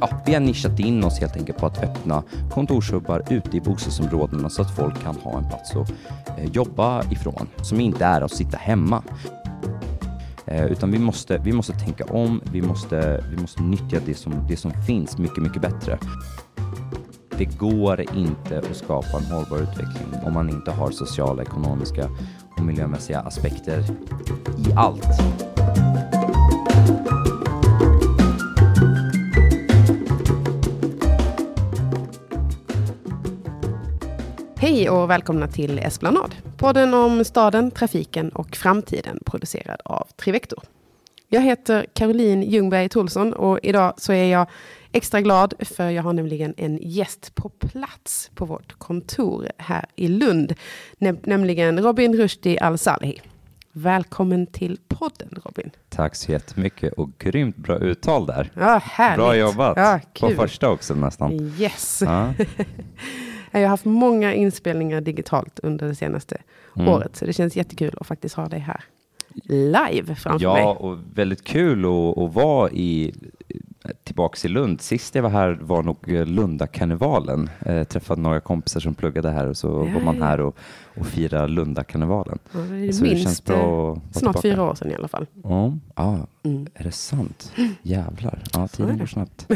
ja, vi har nischat in oss helt enkelt på att öppna kontorshubbar ute i bostadsområdena så att folk kan ha en plats att eh, jobba ifrån, som inte är att sitta hemma. Eh, utan vi måste, vi måste tänka om, vi måste, vi måste nyttja det som, det som finns mycket, mycket bättre. Det går inte att skapa en hållbar utveckling om man inte har sociala, ekonomiska och miljömässiga aspekter i allt. Hej och välkomna till Esplanad. Podden om staden, trafiken och framtiden producerad av Trivector. Jag heter Caroline Ljungberg Tolsson och idag så är jag extra glad för jag har nämligen en gäst på plats på vårt kontor här i Lund. Nämligen Robin Rushdie Al-Salehi. Välkommen till podden Robin. Tack så jättemycket och grymt bra uttal där. Ja, härligt. Bra jobbat. Ja, på första också nästan. Yes. Ja. Jag har haft många inspelningar digitalt under det senaste Mm. året, så det känns jättekul att faktiskt ha dig här live framför Ja, mig. och väldigt kul att, att vara i, tillbaks i Lund. Sist jag var här var nog Lundakarnevalen. Eh, träffade några kompisar som pluggade här och så Ja, var man ja. här och, och firade Lundakarnevalen. Ja, det är Så det känns bra att snart tillbaka. fyra år sedan i alla fall. Ja, ja, Mm. är det sant? Jävlar. Ja, tiden går snabbt.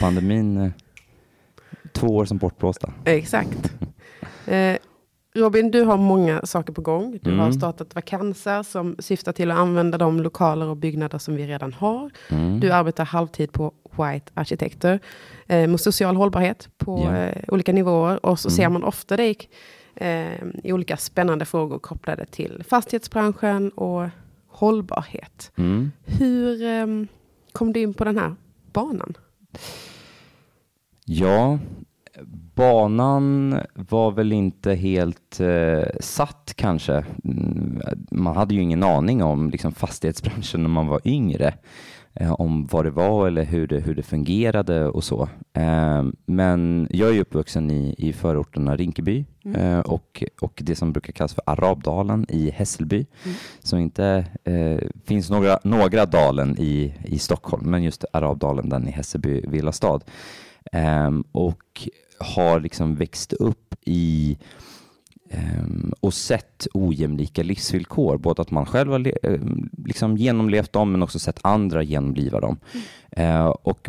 Pandemin, eh, två år som bortblåsta. Exakt. Eh, Robin, du har många saker på gång. Du har Mm. startat Vakansa som syftar till att använda de lokaler och byggnader som vi redan har. Mm. Du arbetar halvtid på White Arkitekter eh, med social hållbarhet på Ja. eh, olika nivåer. Och så Mm. ser man ofta dig eh, i olika spännande frågor kopplade till fastighetsbranschen och hållbarhet. Mm. Hur eh, kom du in på den här banan? Ja, banan var väl inte helt eh, satt kanske. Mm, Man hade ju ingen aning om liksom, fastighetsbranschen när man var yngre. Eh, om vad det var eller hur det, hur det fungerade och så. Eh, men jag är uppvuxen i, i förorterna Rinkeby Mm. eh, och, och det som brukar kallas för Arabdalen i Hässelby. Mm. Så inte eh, finns några, några dalen i, i Stockholm, men just Arabdalen, den i Hässelby villastad. Ehm, och har liksom växt upp i ehm, och sett ojämlika livsvillkor. Både att man själv har eh, liksom genomlevt dem men också sett andra genomliva dem. Mm. och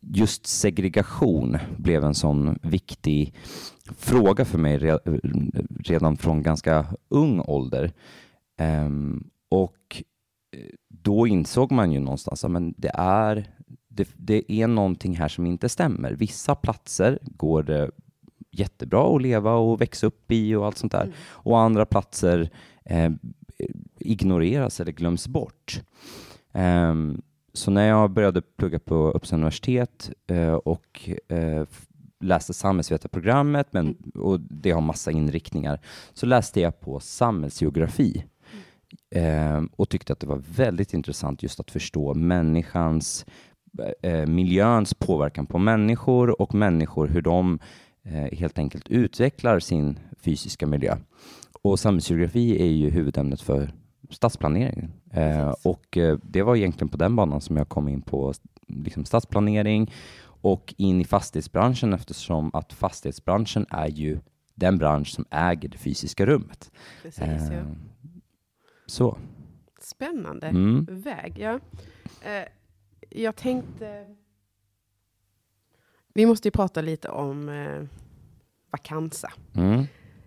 just segregation blev en sån viktig fråga för mig redan från ganska ung ålder. Ehm, och eh, då insåg man ju någonstans att det är det, det är någonting här som inte stämmer. Vissa platser går det jättebra att leva och växa upp i och allt sånt där. Och andra platser eh, ignoreras eller glöms bort. Ehm, så när jag började plugga på Uppsala universitet eh, och eh, läste samhällsvetarprogrammet, men, och det har massa inriktningar, så läste jag på samhällsgeografi eh, och tyckte att det var väldigt intressant just att förstå människans, eh, miljöns påverkan på människor och människor hur de eh, helt enkelt utvecklar sin fysiska miljö. Och samhällsgeografi är ju huvudämnet för stadsplanering. Eh, och eh, det var egentligen på den banan som jag kom in på liksom stadsplanering och in i fastighetsbranschen eftersom att fastighetsbranschen är ju den bransch som äger det fysiska rummet. Precis, Eh, så. Spännande Mm. väg. Ja. Eh, jag tänkte... Vi måste ju prata lite om eh, Vakansa, Mm.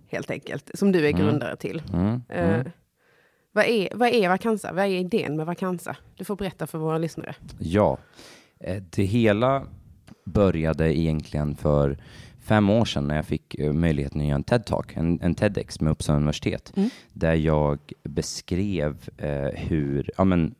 helt enkelt, som du är Mm. grundare till. Mm. Eh, Mm. vad, är, vad är Vakansa? Vad är idén med Vakansa? Du får berätta för våra lyssnare. Ja, Eh, det hela började egentligen för fem år sedan när jag fick eh, möjligheten att göra en TED-talk, en, en TEDx med Uppsala universitet, Mm. där jag beskrev eh, hur, ja men,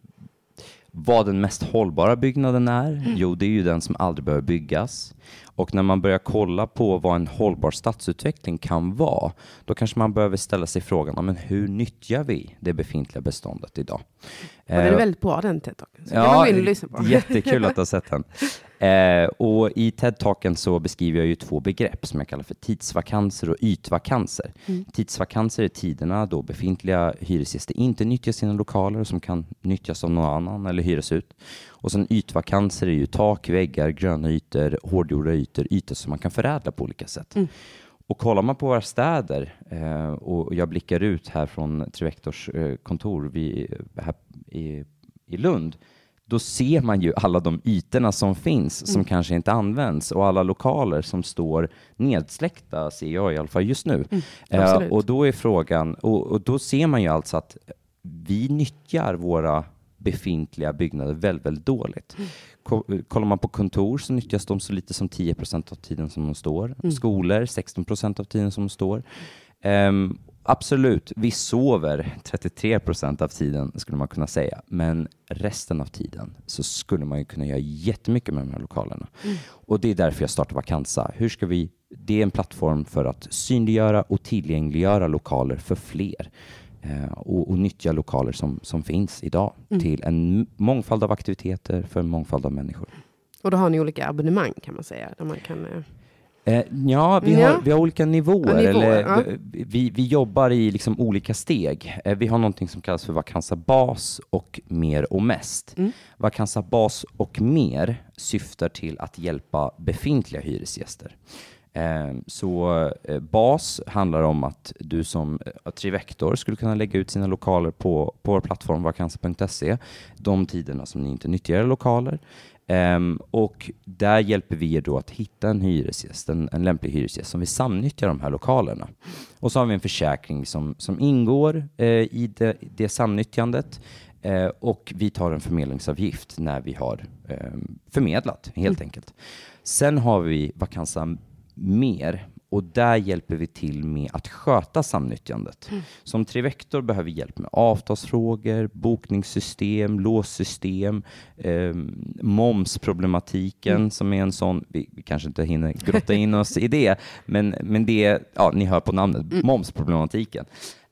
vad den mest hållbara byggnaden är. Jo, det är ju den som aldrig behöver byggas. Och när man börjar kolla på vad en hållbar stadsutveckling kan vara, då kanske man behöver ställa sig frågan, men hur nyttjar vi det befintliga beståndet idag? Och den är Eh, väldigt bra den TED-talken. Så Ja, kan man gå in och lyssna på. Jättekul att du har sett den. Eh, och I TED-talken så beskriver jag ju två begrepp som jag kallar för tidsvakanser och ytvakanser. Mm. Tidsvakanser är tiderna då befintliga hyresgäster inte nyttjar sina lokaler som kan nyttjas av någon annan eller hyras ut. Och sen ytvakanser är ju tak, väggar, gröna ytor, hårdgjorda ytor, ytor som man kan förädla på olika sätt. Mm. Och kollar man på våra städer eh, och jag blickar ut här från Trivektors eh, kontor vid, här i, i Lund, då ser man ju alla de ytorna som finns som kanske inte används och alla lokaler som står nedsläckta ser jag i alla fall just nu. Eh, absolut. och då är frågan, och, och då ser man ju alltså att vi nyttjar våra befintliga byggnader väldigt, väldigt dåligt. Ko- Kollar man på kontor så nyttjas de så lite som 10 procent av tiden som de står. Skolor 16 procent av tiden som de står. Ehm, absolut, vi sover 33 procent av tiden skulle man kunna säga, men resten av tiden så skulle man ju kunna göra jättemycket med de här lokalerna. Och det är därför jag startar Vakansa. Hur ska vi, det är en plattform för att synliggöra och tillgängliggöra lokaler för fler och, och nyttja lokaler som, som finns idag till en mångfald av aktiviteter för en mångfald av människor. Och då har ni olika abonnemang kan man säga. Där man kan, eh, Eh, ja, vi, Ja. Har, vi har olika nivåer. Ja, nivåer, eller, ja. vi, vi jobbar i liksom olika steg. Eh, vi har någonting som kallas för Vakansa bas och mer och mest. Mm. Vakansa bas och mer syftar till att hjälpa befintliga hyresgäster. Ehm, så eh, bas handlar om att du som eh, Trivector skulle kunna lägga ut sina lokaler på, på vår plattform vakansa.se de tiderna som ni inte nyttjar era lokaler. Ehm, och där hjälper vi er då att hitta en hyresgäst, en, en lämplig hyresgäst som vill samnyttja de här lokalerna. Och så har vi en försäkring som, som ingår eh, i det, det samnyttjandet eh, och vi tar en förmedlingsavgift när vi har eh, förmedlat helt enkelt. Sen har vi Vakansa mer och där hjälper vi till med att sköta samnyttjandet. Som Trivector behöver vi hjälp med avtalsfrågor, bokningssystem, låssystem, eh, momsproblematiken som är en sån, vi, vi kanske inte hinner grotta in oss i det, men, men det, ja ni hör på namnet, momsproblematiken.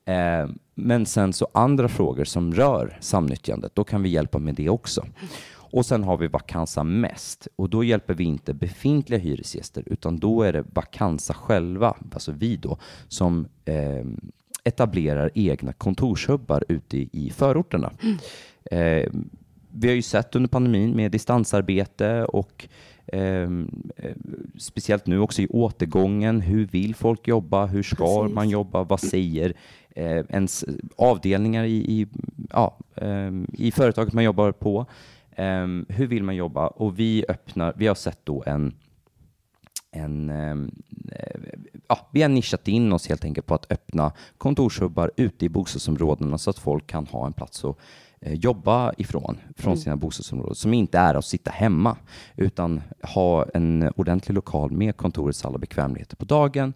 Eh, men sen så andra frågor som rör samnyttjandet, då kan vi hjälpa med det också. Och sen har vi Vakansa Mest och då hjälper vi inte befintliga hyresgäster utan då är det Vakansa själva, alltså vi då, som eh, etablerar egna kontorshubbar ute i, förorterna. Eh, vi har ju sett under pandemin med distansarbete och ehm, eh, speciellt nu också i återgången. Hur vill folk jobba? Hur ska Precis. man jobba? Vad säger eh, ens avdelningar i, i, ja, ehm, i företaget man jobbar på? Ehm, hur vill man jobba? Och vi öppnar, vi har sett då en en, eh, ja, vi har nischat in oss helt enkelt på att öppna kontorshubbar ute i bostadsområdena så att folk kan ha en plats att eh, jobba ifrån, från sina bostadsområden, som inte är att sitta hemma, utan ha en ordentlig lokal med kontorets alla bekvämligheter på dagen.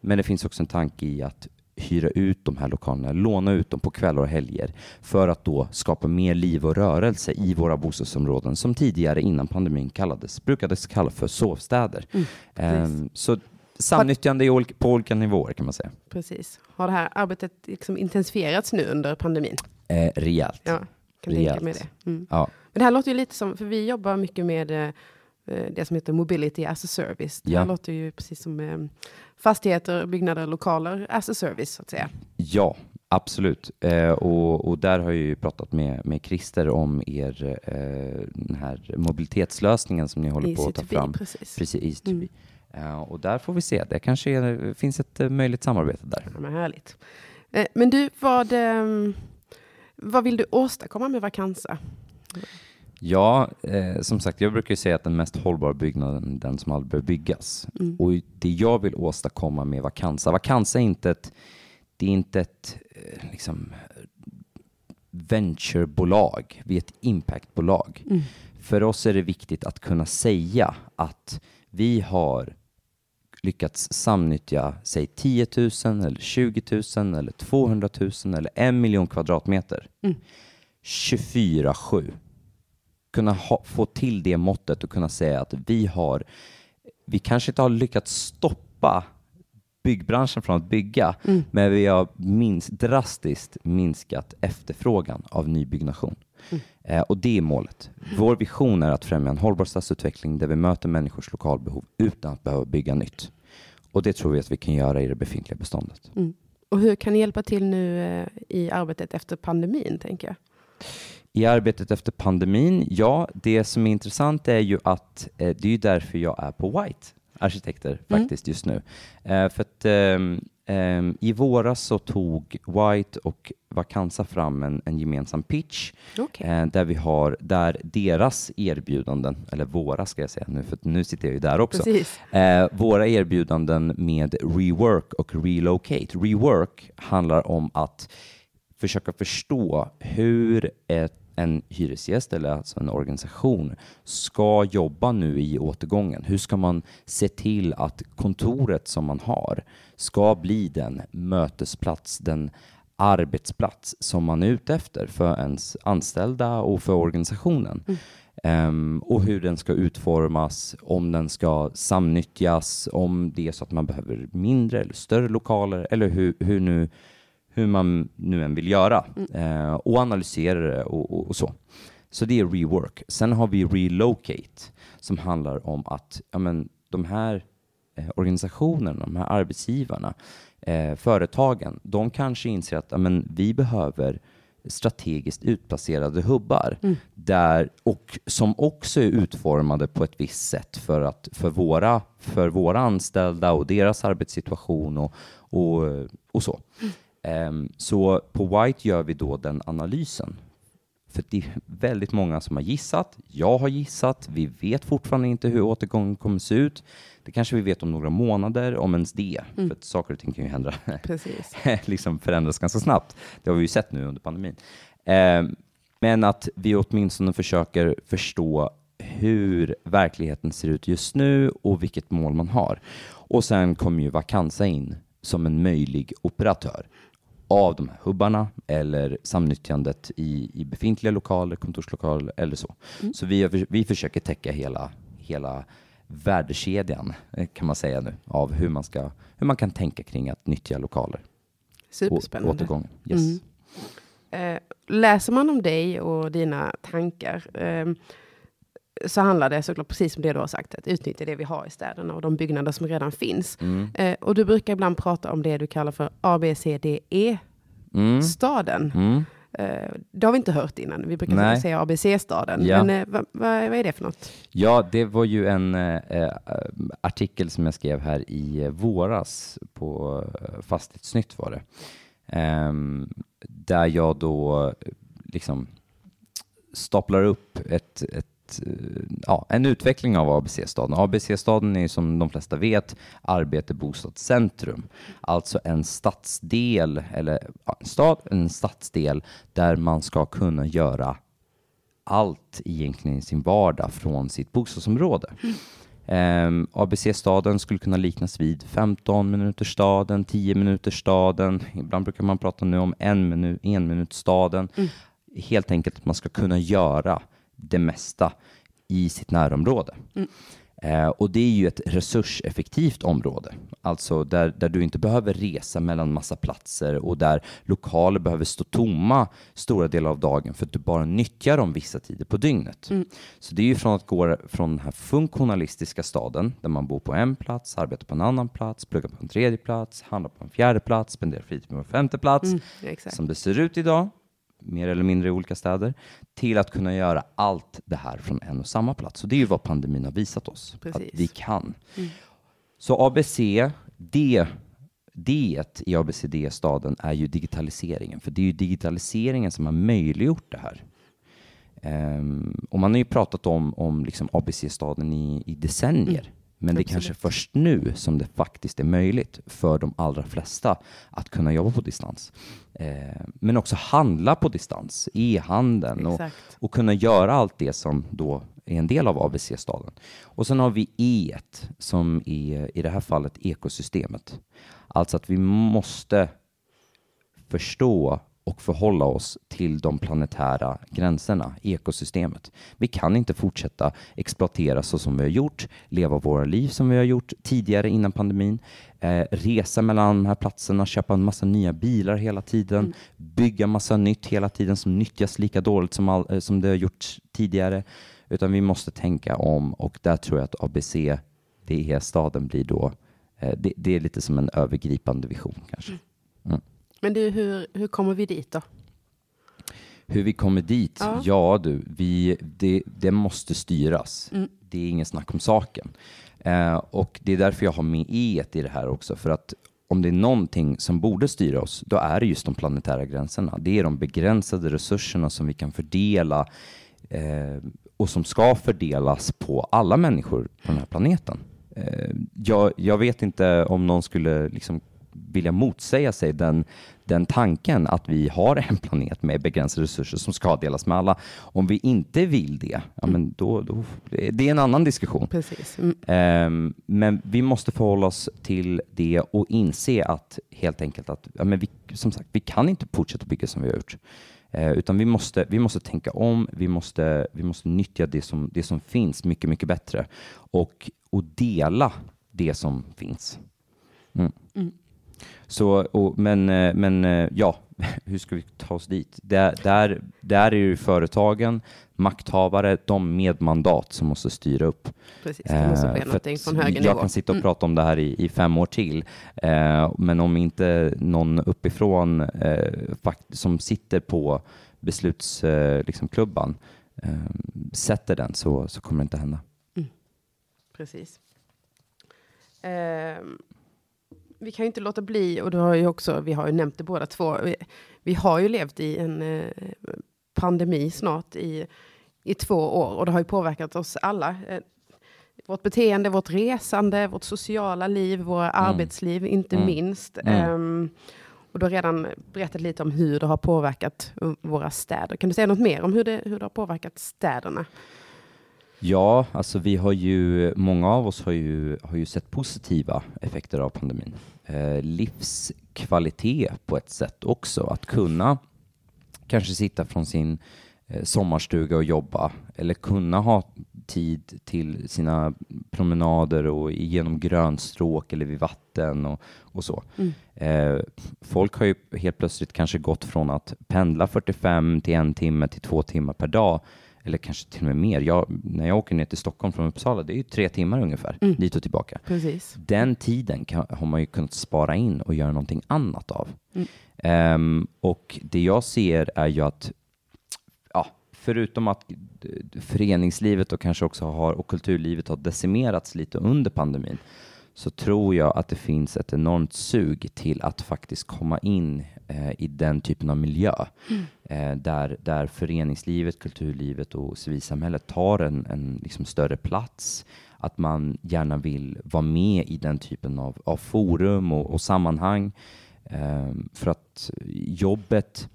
Men det finns också en tanke i att hyra ut de här lokalerna, låna ut dem på kvällar och helger för att då skapa mer liv och rörelse i våra bostadsområden som tidigare innan pandemin kallades, brukades kallas för sovstäder. Ehm, så samnyttjande på olika nivåer kan man säga. precis. Har det här arbetet liksom intensifierats nu under pandemin? Eh, rejält. Ja, kan Rejält. tänka mig det. Mm. Ja. Men det här låter ju lite som, för vi jobbar mycket med eh, det som heter Mobility as a Service. Det Ja. låter ju precis som eh, fastigheter, byggnader, lokaler as a service så att säga. Ja, absolut. Eh, och, och där har jag ju pratat med, med Christer om er eh, den här mobilitetslösningen som ni håller på att ta fram. precis. Precis, Mm. eh, och där får vi se. Det kanske är, finns ett eh, möjligt samarbete där. Ja, men härligt. Eh, men du, vad, vad vill du åstadkomma med Vakansa? Ja, eh, som sagt, jag brukar säga att den mest hållbara byggnaden är den som aldrig behöver byggas. Mm. Och det jag vill åstadkomma med Vakansa, Vakansa är inte ett, det är inte ett eh, liksom, venturebolag, vi är ett impactbolag. Mm. För oss är det viktigt att kunna säga att vi har lyckats samnyttja, säg 10 000 eller 20 000 eller 200 000 eller en miljon kvadratmeter. Mm. 24-7. Kunna ha, få till det måttet och kunna säga att vi har vi kanske inte har lyckats stoppa byggbranschen från att bygga, mm. men vi har minst, drastiskt minskat efterfrågan av nybyggnation. Mm. Eh, och det är målet. Vår vision är att främja en hållbar stadsutveckling där vi möter människors lokalbehov utan att behöva bygga nytt. Och det tror vi att vi kan göra i det befintliga beståndet. Mm. Och hur kan ni hjälpa till nu eh, i arbetet efter pandemin, tänker jag? I arbetet efter pandemin, ja, det som är intressant är ju att eh, det är ju därför jag är på White arkitekter mm. faktiskt just nu. Eh, för att eh, eh, i våras så tog White och Vakansa fram en, en gemensam pitch okay. Eh, där vi har där deras erbjudanden, eller våra ska jag säga nu, för nu sitter jag ju där också. Eh, våra erbjudanden med rework och relocate. Rework handlar om att försöka förstå hur ett en hyresgäst eller alltså en organisation ska jobba nu i återgången? Hur ska man se till att kontoret som man har ska bli den mötesplats, den arbetsplats som man är ute efter för ens anställda och för organisationen? Mm. Um, och hur den ska utformas, om den ska samnyttjas, om det är så att man behöver mindre eller större lokaler eller hur, hur nu hur man nu än vill göra eh, och analysera det och, och, och, så. Så det är rework. Sen har vi relocate som handlar om att ja, men, de här eh, organisationerna, de här arbetsgivarna, eh, företagen, de kanske inser att ja, men, vi behöver strategiskt utplacerade hubbar mm. där, och som också är utformade på ett visst sätt för, att, för, våra, för våra anställda och deras arbetssituation och, och, och så. Mm. Um, så på White gör vi då den analysen. För det är väldigt många som har gissat. Jag har gissat. Vi vet fortfarande inte hur återgången kommer se ut. Det kanske vi vet om några månader, om ens det. Mm. För att saker och ting kan ju hända. Precis. liksom förändras ganska snabbt. Det har vi ju sett nu under pandemin. Um, men att vi åtminstone försöker förstå hur verkligheten ser ut just nu och vilket mål man har. Och sen kommer ju Vakansa in som en möjlig operatör av de här hubbarna eller samnyttjandet i, i befintliga lokaler, kontorslokaler eller så. Mm. Så vi, vi försöker täcka hela, hela värdekedjan eh, kan man säga nu av hur man, ska, hur man kan tänka kring att nyttja lokaler. Superspännande. Återgång. Yes. Mm. Eh, läser man om dig och dina tankar eh, så handlar det såklart precis som det du har sagt, att utnyttja det vi har i städerna och de byggnader som redan finns. Mm. Eh, och du brukar ibland prata om det du kallar för ABCDE-staden. Mm. Mm. Eh, det har vi inte hört innan. Vi brukar Nej. säga ABC-staden. Ja. Men eh, vad, vad, är det för något? Ja, det var ju en eh, artikel som jag skrev här i våras på Fastighetsnytt var det. Ehm, där jag då liksom staplar upp ett, ett Eh, ja, en utveckling av ABC-staden. ABC-staden är som de flesta vet arbete, bostadscentrum. Alltså en stadsdel, eller en stad, en stadsdel där man ska kunna göra allt egentligen i sin vardag från sitt bostadsområde. Um, ehm, ABC-staden skulle kunna liknas vid 15 minuters staden, 10 minuters staden. Ibland brukar man prata nu om en, minu en minut staden. Mm. Helt enkelt att man ska kunna göra det mesta i sitt närområde. Mm. Eh, och det är ju ett resurseffektivt område, alltså där, där du inte behöver resa mellan massa platser och där lokaler behöver stå tomma stora delar av dagen för att du bara nyttjar dem vissa tider på dygnet. Mm. Så det är ju från att gå från den här funktionalistiska staden där man bor på en plats, arbetar på en annan plats, pluggar på en tredje plats, handlar på en fjärde plats, spenderar fritid på en femte plats, mm, som det ser ut idag mer eller mindre i olika städer, till att kunna göra allt det här från en och samma plats. Och det är ju vad pandemin har visat oss, Precis. att vi kan. Mm. Så ABC, D, D i ABCD-staden är ju digitaliseringen, för det är ju digitaliseringen som har möjliggjort det här. Um, och man har ju pratat om, om liksom ABC-staden i, i decennier. Mm. Men det är kanske först nu som det faktiskt är möjligt för de allra flesta att kunna jobba på distans. Eh, men också handla på distans, e-handeln och, och kunna göra allt det som då är en del av ABC-staden. Och sen har vi E som är i det här fallet ekosystemet. Alltså att vi måste förstå och förhålla oss till de planetära gränserna, ekosystemet. Vi kan inte fortsätta exploatera så som vi har gjort, leva våra liv som vi har gjort tidigare innan pandemin, eh, resa mellan de här platserna, köpa en massa nya bilar hela tiden, mm. bygga massa nytt hela tiden som nyttjas lika dåligt som, all, eh, som det har gjorts tidigare. Utan vi måste tänka om och där tror jag att ABC, det är staden blir då, eh, det, det, är lite som en övergripande vision kanske. Mm. Men du, hur, hur kommer vi dit då? Hur vi kommer dit? Ja, ja du, vi, det, det måste styras. Mm. Det är ingen snack om saken. Eh, och det är därför jag har med E i det här också, för att om det är någonting som borde styra oss, då är det just de planetära gränserna. Det är de begränsade resurserna som vi kan fördela eh, och som ska fördelas på alla människor på den här planeten. Eh, jag, jag, vet inte om någon skulle liksom vilja motsäga sig den, den tanken att vi har en planet med begränsade resurser som ska delas med alla. Om vi inte vill det, ja, men då, då, det är en annan diskussion. Precis. Mm. Um, men vi måste förhålla oss till det och inse att helt enkelt att ja, men vi, som sagt, vi kan inte fortsätta bygga som vi har gjort. Uh, utan vi måste, vi måste tänka om, vi måste, vi måste nyttja det som, det som finns mycket, mycket bättre och, och dela det som finns. Mm. Mm. Så, och, men, eh, men eh, ja, hur ska vi ta oss dit? Där, där, där är det företagen, makthavare, de med mandat som måste styra upp. Precis, det måste ske eh, någonting från höger Jag kan sitta och mm. prata om det här i, i fem år till, eh, men om inte någon uppifrån eh, som sitter på beslutsklubban eh, liksom sätter den så, så kommer det inte hända. Mm. Precis. Um vi kan ju inte låta bli, och det har ju också, vi har ju nämnt det båda två, vi, vi har ju levt i en eh, pandemi snart i, i två år och det har ju påverkat oss alla. Eh, vårt beteende, vårt resande, vårt sociala liv, våra mm. arbetsliv inte mm. minst. Um, och du har redan berättat lite om hur det har påverkat våra städer. Kan du säga något mer om hur det, hur det har påverkat städerna? Ja, alltså vi har ju, många av oss har ju, har ju sett positiva effekter av pandemin. Eh, livskvalitet på ett sätt också, att kunna kanske sitta från sin eh, sommarstuga och jobba eller kunna ha tid till sina promenader och genom grönstråk eller vid vatten och, och så. Mm. Eh, folk har ju helt plötsligt kanske gått från att pendla 45 till en timme till två timmar per dag eller kanske till och med mer. Jag, när jag åker ner till Stockholm från Uppsala, det är ju tre timmar ungefär, mm. dit och tillbaka. Precis. Den tiden kan, har man ju kunnat spara in och göra någonting annat av. Mm. Um, och det jag ser är ju att, ja, förutom att föreningslivet och kanske också har, och kulturlivet har decimerats lite under pandemin, så tror jag att det finns ett enormt sug till att faktiskt komma in eh, i den typen av miljö mm. eh, där, där föreningslivet, kulturlivet och civilsamhället tar en, en liksom större plats. Att man gärna vill vara med i den typen av, av forum och, och sammanhang. Eh, för att jobbet,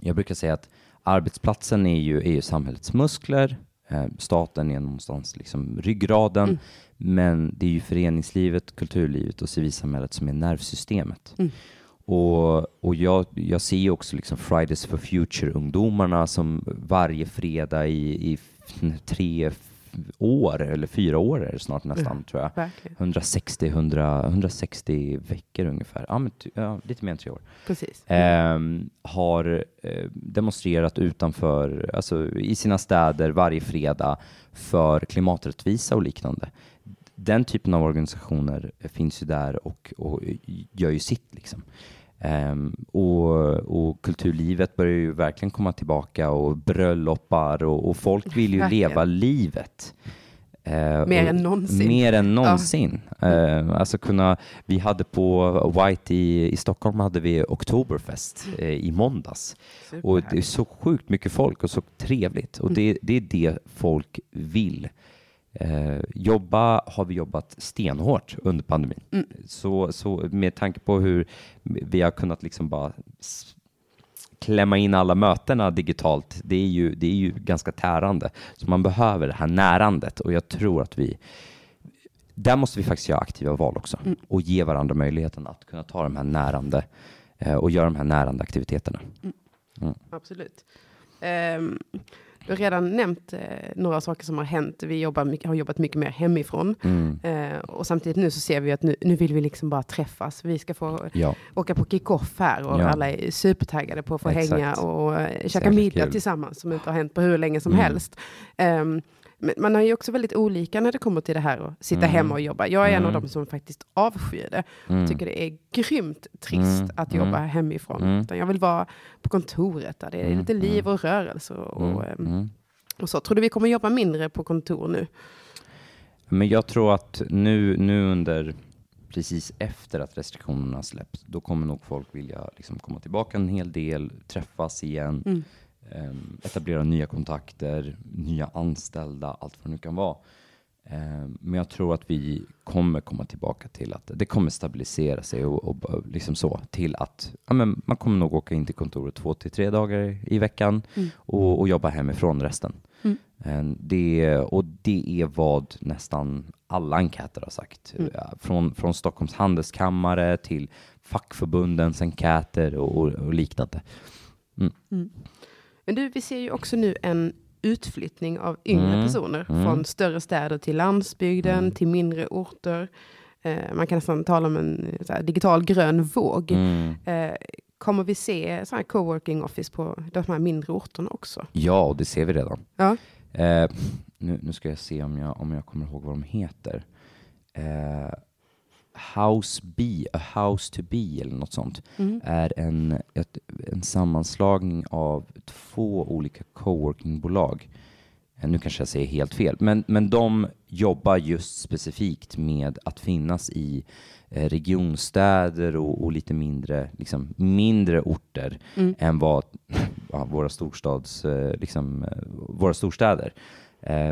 jag brukar säga att arbetsplatsen är ju, är ju samhällets muskler. Eh, staten är någonstans liksom ryggraden. Mm. Men det är ju föreningslivet, kulturlivet och civilsamhället som är nervsystemet. Mm. Och, och jag, jag ser ju också liksom Fridays for Future-ungdomarna som varje fredag i, i tre år, eller fyra år är det snart nästan, mm, tror jag. 160, 100, 160 veckor ungefär, ja, men, ja, lite mer än tre år. Precis. Eh, har demonstrerat utanför, alltså i sina städer varje fredag för klimaträttvisa och liknande den typen av organisationer finns ju där och, och gör ju sitt. Liksom. Um, och, och, kulturlivet börjar ju verkligen komma tillbaka och bröllopar och, och folk vill ju verkligen. leva livet. Uh, mer än någonsin. Mer än någonsin. Ja. Uh, alltså kunna, vi hade på White i, i Stockholm hade vi Oktoberfest uh, i måndags. Super och det är så sjukt mycket folk och så trevligt. Och mm. det, det är det folk vill. Eh, jobba har vi jobbat stenhårt under pandemin. Mm. Så, så med tanke på hur vi har kunnat liksom bara klämma in alla mötena digitalt, det är ju, det är ju ganska tärande. Så man behöver det här närandet och jag tror att vi där måste vi faktiskt göra aktiva val också mm. och ge varandra möjligheten att kunna ta de här närande eh, och göra de här närande aktiviteterna. Absolut. Ehm, du har redan nämnt eh, några saker som har hänt. Vi jobbar har jobbat mycket mer hemifrån. Mm. Eh, och samtidigt nu så ser vi att nu, nu vill vi liksom bara träffas. Vi ska få Ja, åka på kick-off här och Ja. alla är supertaggade på att få Exakt. hänga och eh, käka middag kul. tillsammans som inte har hänt på hur länge som Mm. helst. Men man är ju också väldigt olika när det kommer till det här att sitta Mm. hemma och jobba. Jag är en av Mm. dem som faktiskt avskyr det. mm. Tycker det är grymt trist Mm. att Mm. jobba hemifrån. Mm. Utan jag vill vara på kontoret där det är Mm. lite liv och rörelse. Och, Mm. ehm, Mm. och så. Tror du vi kommer jobba mindre på kontor nu? Men jag tror att nu, nu under, precis efter att restriktionerna släpps, då kommer nog folk vilja liksom komma tillbaka en hel del, träffas igen, Mm. ehm, etablera nya kontakter, nya anställda, allt vad det nu kan vara. Ehm, men jag tror att vi kommer komma tillbaka till att det kommer stabilisera sig och, och liksom så till att ja, men man kommer nog åka in till kontoret två till tre dagar i veckan Mm. och, och jobba hemifrån resten. Mm. Ehm, Det, och det är vad nästan alla enkäter har sagt. Mm. Från, från Stockholms handelskammare till fackförbundens enkäter och, och, och liknande. Men du, vi ser ju också nu en utflyttning av yngre Mm. personer Mm. från större städer till landsbygden, Mm. till mindre orter. Eh, man kan nästan tala om en här, digital grön våg. Mm. Eh, kommer vi se så här coworking office på de här mindre orterna också? Ja, och det ser vi redan. Ja. Eh, nu, nu ska jag se om jag, om jag kommer ihåg vad de heter. House B, A House to Be eller något sånt, Mm. är en, ett, en sammanslagning av två olika coworkingbolag. Eh, Nu kanske jag säger helt fel, men, men de jobbar just specifikt med att finnas i regionstäder och, och lite mindre, liksom, mindre orter Mm. än vad ja, våra, storstads, eh, liksom, eh, våra storstäder. Eh,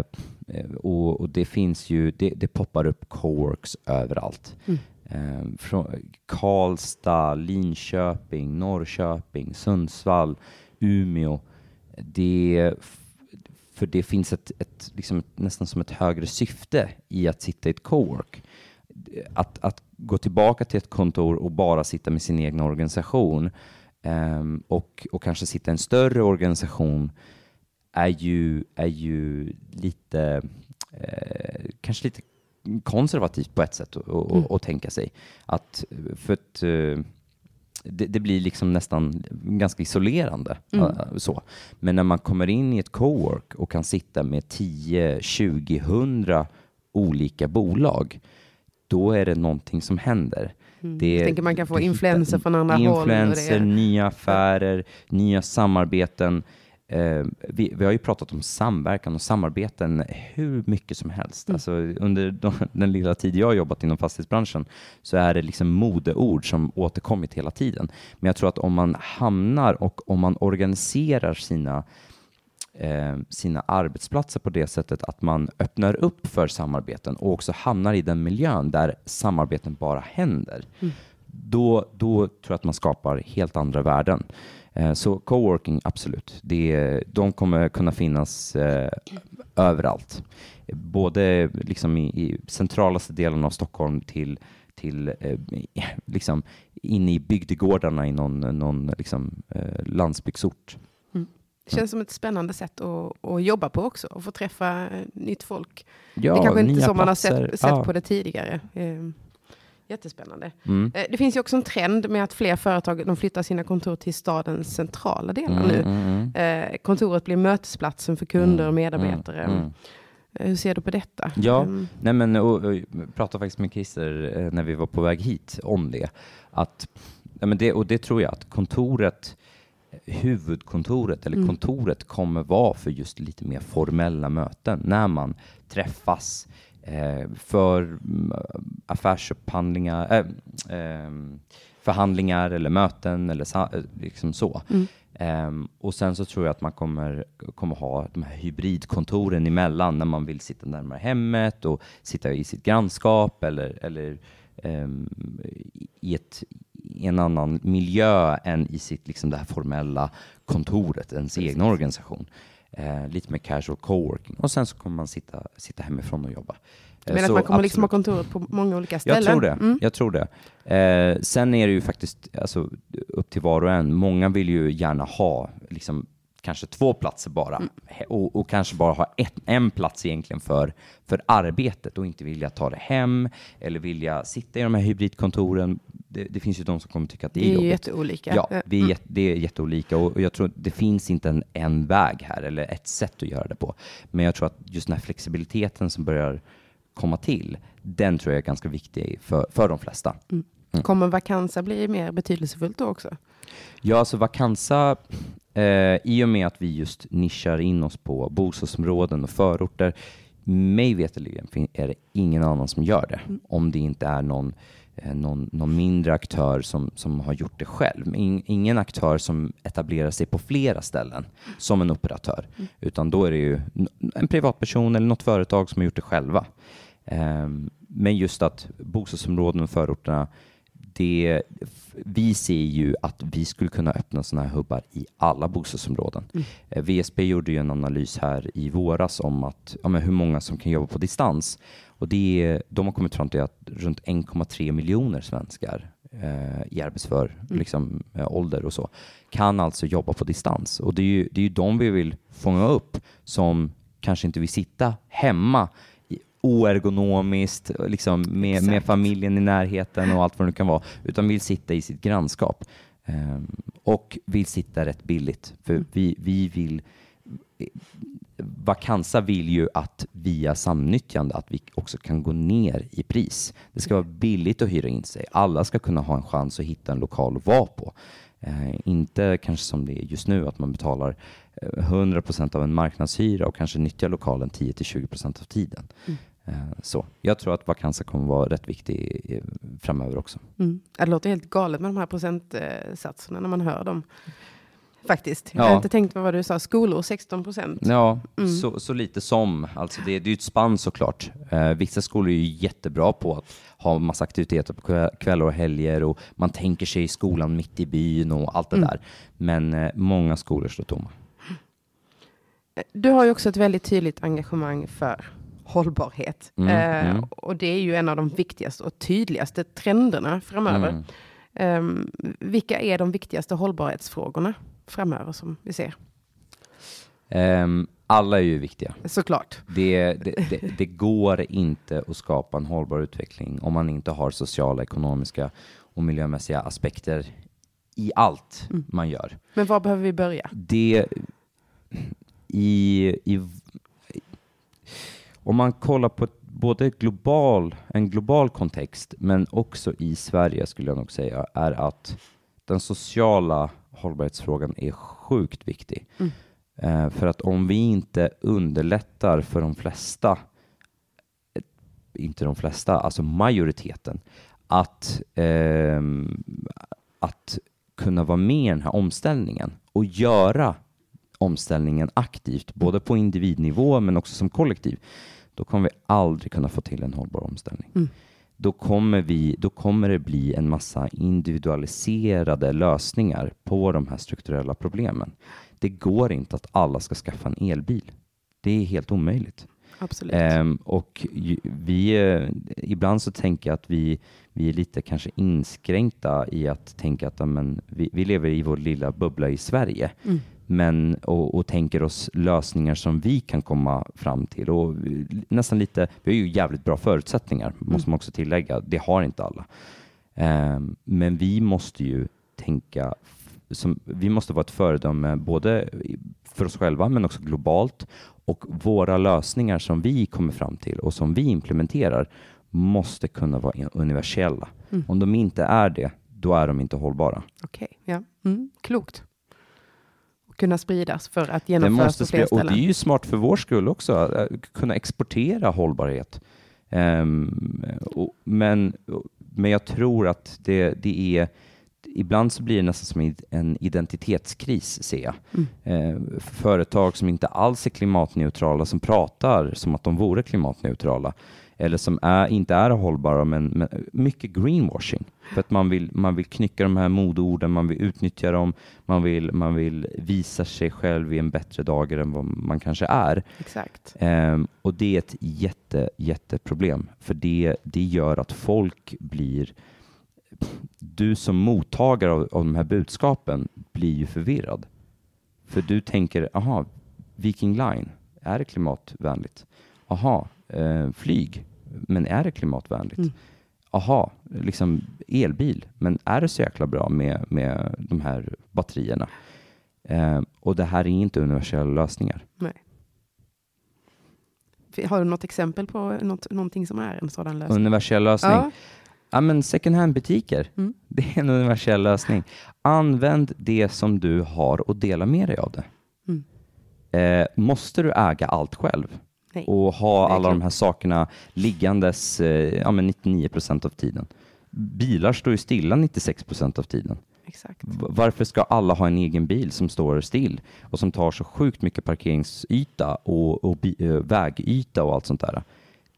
eh, och, och det finns ju, det, det poppar upp coworks överallt. Mm. Eh, från Karlstad, Linköping, Norrköping, Sundsvall, Umeå. Det, för det finns ett, ett, liksom nästan som ett högre syfte i att sitta i ett cowork. Att, att gå tillbaka till ett kontor och bara sitta med sin egen organisation ehm, och, och kanske sitta i en större organisation är ju, är ju lite, eh, kanske lite konservativt på ett sätt att Mm. tänka sig. Att, för att eh, det, det blir liksom nästan ganska isolerande. Mm. eh, så. Men när man kommer in i ett cowork och kan sitta med 10, 20, 100 olika bolag, då är det någonting som händer. Mm. Det- Jag tänker man kan få influenser från andra håll. Influenser, nya affärer, nya samarbeten. Eh, vi, vi har ju pratat om samverkan och samarbeten hur mycket som helst. Mm. Alltså, under de, den lilla tid jag har jobbat inom fastighetsbranschen så är det liksom modeord som återkommit hela tiden. Men jag tror att om man hamnar och om man organiserar sina eh, sina arbetsplatser på det sättet att man öppnar upp för samarbeten och också hamnar i den miljön där samarbeten bara händer. Mm. Då, då tror jag att man skapar helt andra värden. Eh, så coworking, absolut. Det, de kommer kunna finnas eh, överallt. Både liksom i, i centralaste delen av Stockholm till, till eh, liksom inne i bygdegårdarna i någon, någon liksom, eh, landsbygdsort. Det känns som ett spännande sätt att, att jobba på också, och få träffa eh, nytt folk. Ja, det kanske inte så man har sett, sett Ja. på det tidigare. Eh, Jättespännande. Mm. Eh, Det finns ju också en trend med att fler företag de flyttar sina kontor till stadens centrala delar Mm, nu. mm, mm. Eh, kontoret blir mötesplatsen för kunder och Mm, medarbetare. mm, Hur ser du på detta? Ja. Nej, men, och, och, jag pratade faktiskt med Christer när vi var på väg hit om det. Att, ja, men det och det tror jag att kontoret, huvudkontoret eller Mm. kontoret kommer vara för just lite mer formella möten när man träffas eh, för mm, affärsupphandlingar, äh, ehm, förhandlingar eller möten eller eh, liksom så. Mm. Ehm, och sen så tror jag att man kommer, kommer ha de här hybridkontoren emellan när man vill sitta närmare hemmet och sitta i sitt grannskap eller, eller ehm, i, ett, i en annan miljö än i sitt, liksom det här formella kontoret, ens Precis. egna organisation. Eh, lite mer casual coworking. Och sen så kommer man sitta, sitta hemifrån och jobba. Men att man kommer liksom ha kontoret på många olika ställen? Jag tror det. Mm. Jag tror det. Eh, sen är det ju faktiskt alltså, upp till var och en. Många vill ju gärna ha liksom, kanske två platser bara Mm. Och, och kanske bara ha ett, en plats egentligen för, för arbetet och inte vilja ta det hem eller vilja sitta i de här hybridkontoren. Det, det finns ju de som kommer tycka att det är, Det är jobbigt. jätteolika. Ja, Eh, vi är, jätte- det är jätteolika och och jag tror det finns inte en, en väg här eller ett sätt att göra det på. Men jag tror att just den här flexibiliteten som börjar komma till, den tror jag är ganska viktig för, för de flesta. mm. Kommer vakanser bli mer betydelsefullt då också? Ja, alltså Vakansa, eh, i och med att vi just nischar in oss på bostadsområden och förorter, mig veterligen är det ingen annan som gör det. Om det inte är någon, någon, någon mindre aktör som, som har gjort det själv. In, ingen aktör som etablerar sig på flera ställen som en operatör, utan då är det ju en privatperson eller något företag som har gjort det själva. Ehm, men just att bostadsområden och förorterna det, vi ser ju att vi skulle kunna öppna sådana här hubbar i alla bostadsområden. Eh, VSB gjorde ju en analys här i våras om att, ja, hur många som kan jobba på distans. Och det, är- de har kommit fram till att runt 1,3 miljoner svenskar eh, i arbetsför liksom, eh, ålder och så kan alltså jobba på distans. Och det är ju, det är ju de vi vill fånga upp som kanske inte vill sitta hemma oergonomiskt, liksom med, med familjen i närheten och allt vad det kan vara, utan vill sitta i sitt grannskap. Ehm, och vill sitta rätt billigt. För vi, vi vill Vakansa vill ju att via samnyttjande att vi också kan gå ner i pris. Det ska vara billigt att hyra in sig. Alla ska kunna ha en chans att hitta en lokal att vara på. Eh, inte kanske som det är just nu att man betalar eh, 100% av en marknadshyra och kanske nyttjar lokalen 10-20% av tiden. Eh, så. Jag tror att Vakansa kommer vara rätt viktig eh, framöver också. Mm. Det låter helt galet med de här procentsatserna när man hör dem. Faktiskt. Jag Ja. har inte tänkt på vad du sa. Skolor 16 procent. Ja, Mm. så, så lite som. Alltså det, det är ju ett spann såklart. Eh, vissa skolor är ju jättebra på att ha massa aktiviteter på kväll- kvällar och helger och man tänker sig skolan mitt i byn och allt det Mm. där. Men eh, många skolor står tomma. Du har ju också ett väldigt tydligt engagemang för hållbarhet. Mm, Eh, mm. Och det är ju en av de viktigaste och tydligaste trenderna framöver. Ehm, vilka är de viktigaste hållbarhetsfrågorna framöver som vi ser? Ehm, alla är ju viktiga. Såklart. Det, det, det, det går inte att skapa en hållbar utveckling om man inte har sociala, ekonomiska och miljömässiga aspekter i allt Mm. man gör. Men var behöver vi börja? det i, i om man kollar på både global, en global kontext men också i Sverige skulle jag nog säga är att den sociala hållbarhetsfrågan är sjukt viktig. Mm. Eh, för att om vi inte underlättar för de flesta, eh, inte de flesta, alltså majoriteten, att, ehm, att kunna vara med i den här omställningen och göra omställningen aktivt, både på individnivå men också som kollektiv, då kommer vi aldrig kunna få till en hållbar omställning. Mm. Då, kommer vi, då kommer det bli en massa individualiserade lösningar på de här strukturella problemen. Det går inte att alla ska skaffa en elbil. Det är helt omöjligt. Absolut. Ehm, och vi, eh, ibland så tänker jag att vi, vi är lite kanske inskränkta i att tänka att ja, men, vi, vi lever i vår lilla bubbla i Sverige Mm. Men, och, och tänker oss lösningar som vi kan komma fram till. Och vi- nästan lite, vi har ju jävligt bra förutsättningar, måste man också tillägga. Det har inte alla. Ehm, men vi måste ju tänka, som, vi måste vara ett föredöme både för oss själva men också globalt. Och våra lösningar som vi kommer fram till och som vi implementerar måste kunna vara universella. Mm. Om de inte är det, då är de inte hållbara. Okej, ja. Mm. Klokt. Kunna spridas för att Det genomföras måste på fler spela, och ställen. det är ju smart för vår skull också, att kunna exportera hållbarhet. Ehm, och, men, men jag tror att det, det är ibland så blir det nästan som en identitetskris, ser jag. Mm. Eh, företag som inte alls är klimatneutrala, som pratar som att de vore klimatneutrala, eller som är, inte är hållbara, men, men mycket greenwashing. För att man vill, man vill knycka de här modeorden, man vill utnyttja dem, man vill, man vill visa sig själv i en bättre dager än vad man kanske är. Exakt. Ehm, och det är ett jätte, jätteproblem, för det, det gör att folk blir du som mottagare av, av de här budskapen blir ju förvirrad. För du tänker, aha, Viking Line, är det klimatvänligt? Aha, eh, flyg, men är det klimatvänligt? Mm. Aha, liksom elbil, men är det så jäkla bra med, med de här batterierna? Eh, och det här är inte universella lösningar. Nej. Har du något exempel på något, någonting som är en sådan lösning? Universell lösning? Ja. Ja, men second hand-butiker, Mm. det är en universell lösning. Använd det som du har och dela med dig av det. Mm. Eh, måste du äga allt själv Nej. och ha alla de här sakerna liggandes eh, ja, men 99 procent av tiden? Bilar står ju stilla 96 procent av tiden. Exakt. Varför ska alla ha en egen bil som står still och som tar så sjukt mycket parkeringsyta och, och bi- eh, vägyta och allt sånt där?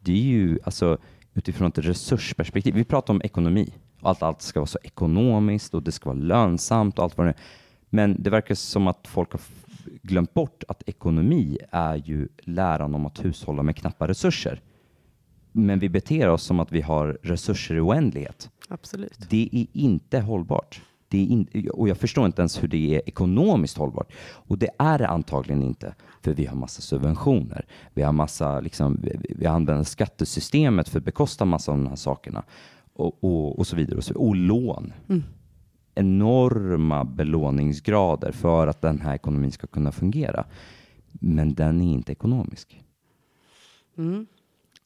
Det är ju alltså utifrån ett resursperspektiv. Vi pratar om ekonomi och att allt ska vara så ekonomiskt och det ska vara lönsamt och allt vad det är. Men det verkar som att folk har glömt bort att ekonomi är ju läran om att hushålla med knappa resurser. Men vi beter oss som att vi har resurser i oändlighet. Absolut. Det är inte hållbart. Det är in, och jag förstår inte ens hur det är ekonomiskt hållbart. Och det är det antagligen inte, för vi har massa subventioner. Vi har massa, liksom, vi, använder skattesystemet för att bekosta massa av de här sakerna. Och, och, och så vidare. Och, så, och lån. Mm. Enorma belåningsgrader för att den här ekonomin ska kunna fungera. Men den är inte ekonomisk. Mm.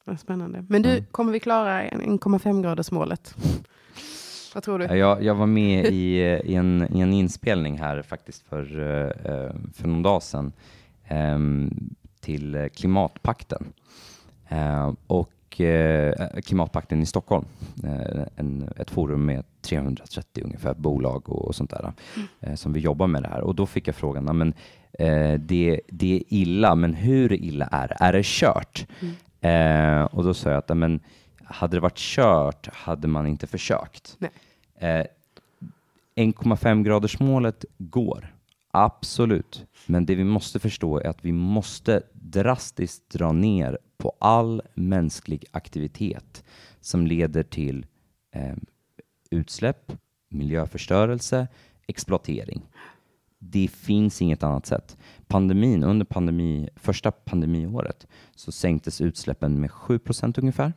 Vad spännande. Men du, Mm. kommer vi klara 1,5 graders målet? Vad tror du? Jag, jag var med i, i, en, i en inspelning här faktiskt för, eh, för någon dag sedan ehm, till Klimatpakten. Eh, och eh, Klimatpakten i Stockholm, eh, en, ett forum med 330 ungefär bolag och, och sånt där eh, som vi jobbar med det här. Och då fick jag frågan, "Ja, men, eh, det, det är illa, men hur illa är det? Är det kört? Eh, och då sa jag att "Ja, men, hade det varit kört hade man inte försökt. Nej. Eh, 1,5 graders målet går, absolut. Men det vi måste förstå är att vi måste drastiskt dra ner på all mänsklig aktivitet som leder till eh, utsläpp, miljöförstörelse, exploatering. Det finns inget annat sätt. Pandemin, under pandemi, första pandemiåret så sänktes utsläppen med 7 procent ungefär.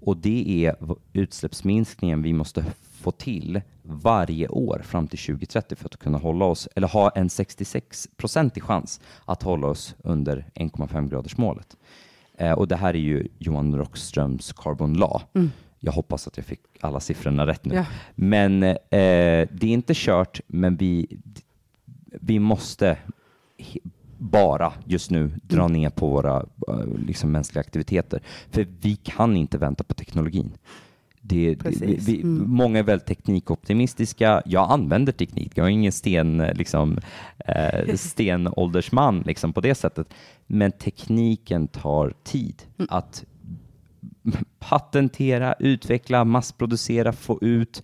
Och det är utsläppsminskningen vi måste få till varje år fram till 2030 för att kunna hålla oss, eller ha en 66 procentig chans att hålla oss under 1,5 graders målet. Eh, och det här är ju Johan Rockströms Carbon Law. Mm. Jag hoppas att jag fick alla siffrorna rätt nu. Ja. Men eh, det är inte kört, men vi, vi måste bara just nu dra Mm. ner på våra eh, liksom, mänskliga aktiviteter. För vi kan inte vänta på teknologin. Det, det, vi, Mm. Många är väldigt teknikoptimistiska. Jag använder teknik. Jag är ingen sten, eh, liksom, eh, stenåldersman liksom, på det sättet. Men tekniken tar tid Mm. att patentera, utveckla, massproducera, få ut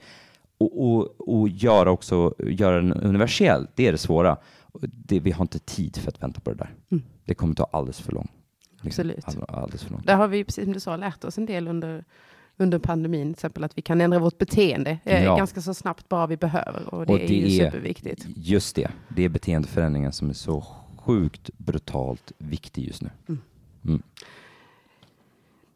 och, och, och göra, också, göra den universell. Det är det svåra. Det, vi har inte tid för att vänta på det där. Mm. Det kommer ta alldeles för lång. Absolut. All- Alldeles för lång. Där har vi, precis som du sa, lärt oss en del under, under pandemin. Till exempel att vi kan ändra vårt beteende eh, Ja. ganska så snabbt bara vi behöver. Och det, Och är det ju är- superviktigt. Just det, det är beteendeförändringen som är så sjukt brutalt viktig just nu.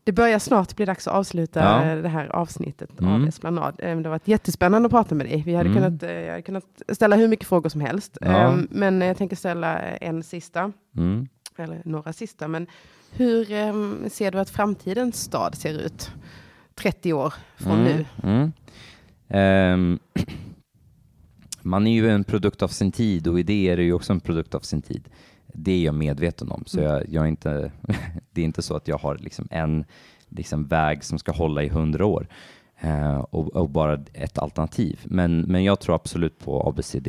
Det börjar snart bli dags att avsluta Ja. det här avsnittet av Mm. Esplanad. Eh, Det har varit jättespännande att prata med dig. Vi hade Mm. kunnat, eh, jag hade kunnat ställa hur mycket frågor som helst. Ja. Eh, Men jag tänker ställa en sista, Mm. eller några sista. Men hur eh, ser du att framtidens stad ser ut 30 år från Mm, nu? Mm. Ehm, man är ju en produkt av sin tid och idéer är ju också en produkt av sin tid. Det är jag medveten om, så Mm. jag, jag är inte, det är inte så att jag har liksom en liksom väg som ska hålla i hundra år. eh, och, och, bara ett alternativ. Men, men jag tror absolut på ABCD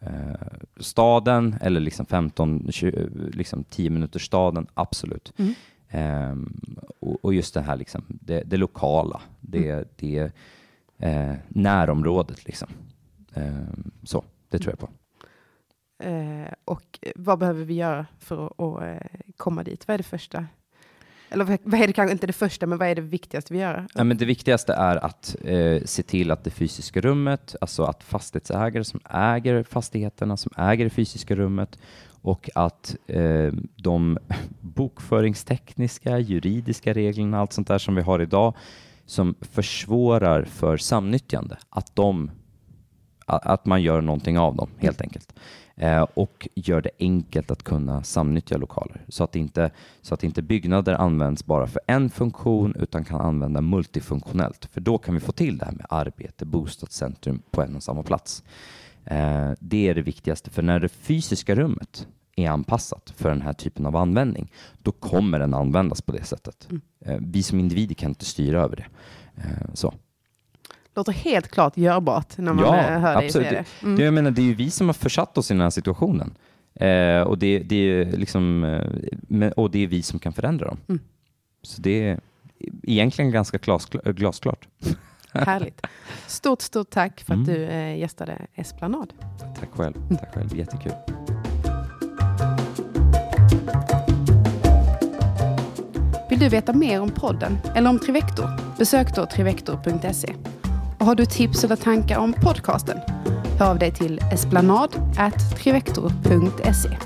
eh, staden eller liksom 15, 20, liksom 10 minuters staden, absolut. Mm. Um, och, och, just det här liksom, det, det lokala, det, mm. det eh, närområdet. Liksom. Um, så, det tror jag på. Eh, och vad behöver vi göra för att, att eh, komma dit? Vad är det första? Eller vad är det kanske inte det första, men vad är det viktigaste vi gör? Ja, men det viktigaste är att eh, se till att det fysiska rummet, alltså att fastighetsägare som äger fastigheterna, som äger det fysiska rummet och att eh, de bokföringstekniska, juridiska reglerna, allt sånt där som vi har idag, som försvårar för samnyttjande, att, de, att man gör någonting av dem helt enkelt. Eh, och gör det enkelt att kunna samnyttja lokaler så att, inte, så att inte byggnader används bara för en funktion utan kan använda multifunktionellt. För då kan vi få till det här med arbete, bostadscentrum på en och samma plats. Eh, det är det viktigaste, för när det fysiska rummet är anpassat för den här typen av användning, då kommer den användas på det sättet. Mm. Eh, vi som individer kan inte styra över det. Så låter helt klart görbart när man ja, eh, hör dig säga det. Mm. Jag menar, det är ju vi som har försatt oss i den här situationen. Eh, och, det, det, är liksom, eh, och det är vi som kan förändra dem. Mm. Så det är egentligen ganska glas, glasklart. Härligt. Stort, stort tack för att mm. du eh, gästade Esplanad. Tack själv. Tack själv. Jättekul. Vill du veta mer om podden eller om Trivector? Besök då trivector.se. Och har du tips eller tankar om podcasten? Hör av dig till esplanad.trivector.se.